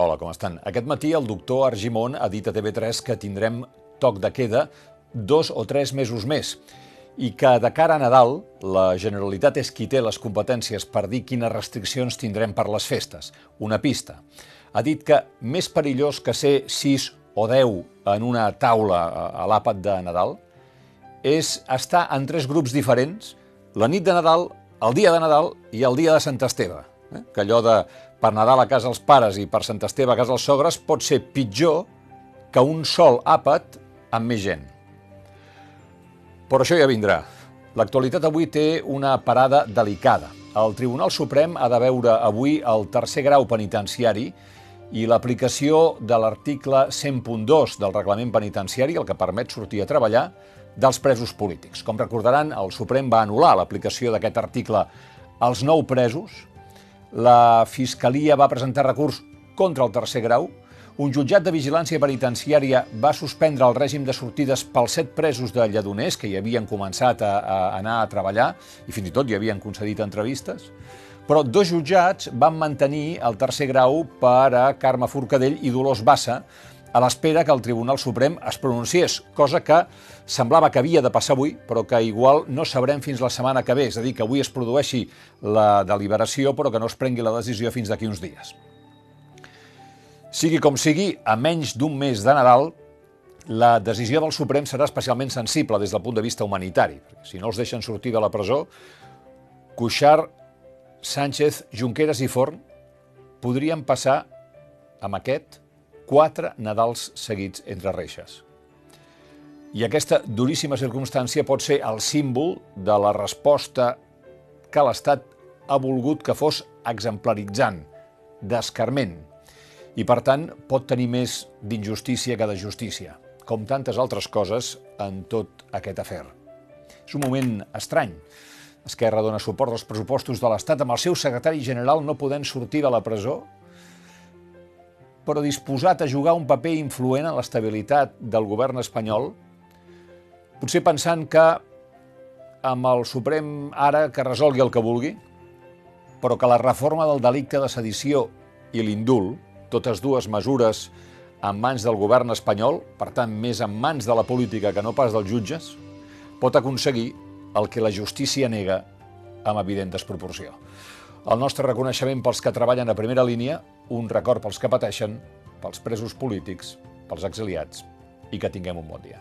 Hola, com estan? Aquest matí el doctor Argimon ha dit a TV3 que tindrem toc de queda dos o tres mesos més i que de cara a Nadal la Generalitat és qui té les competències per dir quines restriccions tindrem per les festes. Una pista. Ha dit que més perillós que ser 6 o 10 en una taula a l'àpat de Nadal és estar en tres grups diferents la nit de Nadal, el dia de Nadal i el dia de Sant Esteve. Eh? Que allò de per Nadal a casa els pares i per Sant Esteve a casa els sogres pot ser pitjor que un sol àpat amb més gent. Però això ja vindrà. L'actualitat avui té una parada delicada. El Tribunal Suprem ha de veure avui el tercer grau penitenciari i l'aplicació de l'article 100.2 del reglament penitenciari, el que permet sortir a treballar, dels presos polítics. Com recordaran, el Suprem va anul·lar l'aplicació d'aquest article als nou presos, la Fiscalia va presentar recurs contra el tercer grau, un jutjat de vigilància penitenciària va suspendre el règim de sortides pels set presos de Lledoners que hi havien començat a, a anar a treballar i fins i tot hi havien concedit entrevistes. Però dos jutjats van mantenir el tercer grau per a Carme Forcadell i Dolors Bassa, a l'espera que el Tribunal Suprem es pronunciés, cosa que semblava que havia de passar avui, però que igual no sabrem fins la setmana que ve, és a dir, que avui es produeixi la deliberació, però que no es prengui la decisió fins d'aquí uns dies. Sigui com sigui, a menys d'un mes de Nadal, la decisió del Suprem serà especialment sensible des del punt de vista humanitari. Perquè si no els deixen sortir de la presó, Cuixart, Sánchez, Junqueras i Forn podrien passar amb aquest quatre Nadals seguits entre reixes. I aquesta duríssima circumstància pot ser el símbol de la resposta que l'Estat ha volgut que fos exemplaritzant, d'escarment, i per tant pot tenir més d'injustícia que de justícia, com tantes altres coses en tot aquest afer. És un moment estrany. Esquerra dona suport als pressupostos de l'Estat amb el seu secretari general no podent sortir de la presó però disposat a jugar un paper influent en l'estabilitat del govern espanyol, potser pensant que amb el Suprem ara que resolgui el que vulgui, però que la reforma del delicte de sedició i l'indult, totes dues mesures en mans del govern espanyol, per tant més en mans de la política que no pas dels jutges, pot aconseguir el que la justícia nega amb evident desproporció. El nostre reconeixement pels que treballen a primera línia, un record pels que pateixen, pels presos polítics, pels exiliats i que tinguem un bon dia.